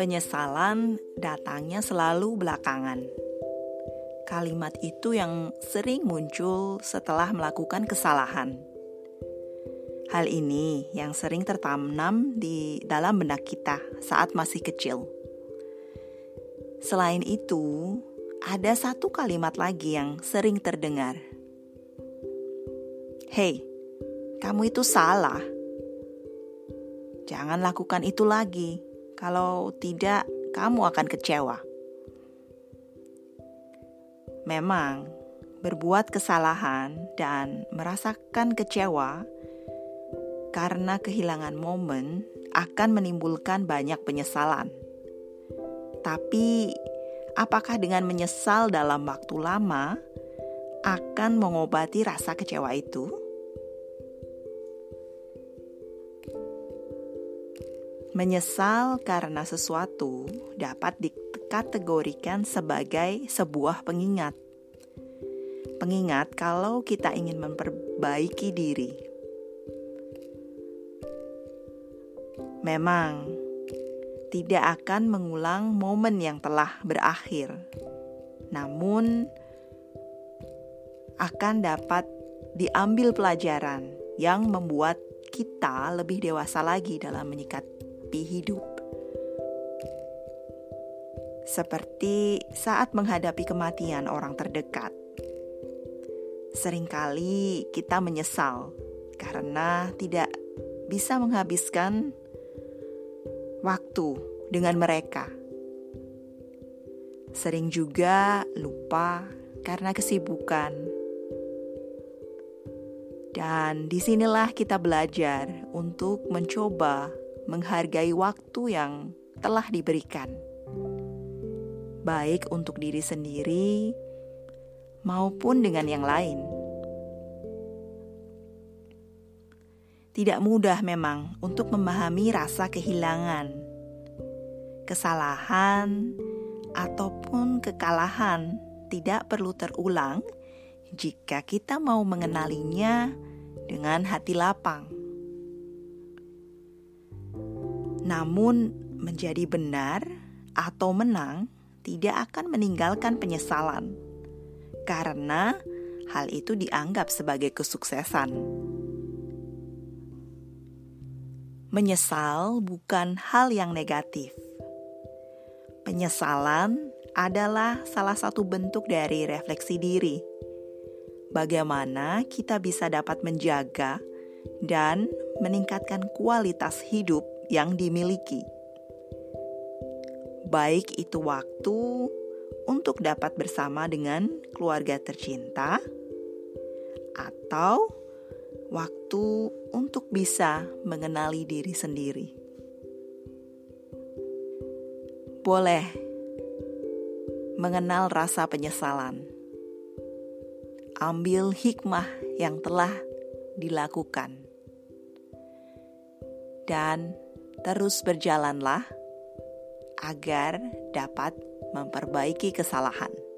Penyesalan datangnya selalu belakangan. Kalimat itu yang sering muncul setelah melakukan kesalahan. Hal ini yang sering tertanam di dalam benak kita saat masih kecil. Selain itu, ada satu kalimat lagi yang sering terdengar. "Hei, kamu itu salah. Jangan lakukan itu lagi." Kalau tidak, kamu akan kecewa. Memang, berbuat kesalahan dan merasakan kecewa karena kehilangan momen akan menimbulkan banyak penyesalan. Tapi, apakah dengan menyesal dalam waktu lama akan mengobati rasa kecewa itu? Menyesal karena sesuatu dapat dikategorikan sebagai sebuah pengingat. Pengingat kalau kita ingin memperbaiki diri. Memang tidak akan mengulang momen yang telah berakhir, namun akan dapat diambil pelajaran yang membuat kita lebih dewasa lagi dalam menyikapi menghadapi hidup. Seperti saat menghadapi kematian orang terdekat. Seringkali kita menyesal karena tidak bisa menghabiskan waktu dengan mereka. Sering juga lupa karena kesibukan. Dan di sinilah kita belajar untuk mencoba menghargai waktu yang telah diberikan, baik untuk diri sendiri maupun dengan yang lain. Tidak mudah memang untuk memahami rasa kehilangan, kesalahan, ataupun kekalahan tidak perlu terulang jika kita mau mengenalinya dengan hati lapang. Namun, menjadi benar atau menang tidak akan meninggalkan penyesalan, karena hal itu dianggap sebagai kesuksesan. Menyesal bukan hal yang negatif. Penyesalan adalah salah satu bentuk dari refleksi diri. Bagaimana kita bisa dapat menjaga dan meningkatkan kualitas hidup yang dimiliki, baik itu waktu untuk dapat bersama dengan keluarga tercinta, atau waktu untuk bisa mengenali diri sendiri. Boleh mengenal rasa penyesalan, ambil hikmah yang telah dilakukan, dan terus berjalanlah agar dapat memperbaiki kesalahan.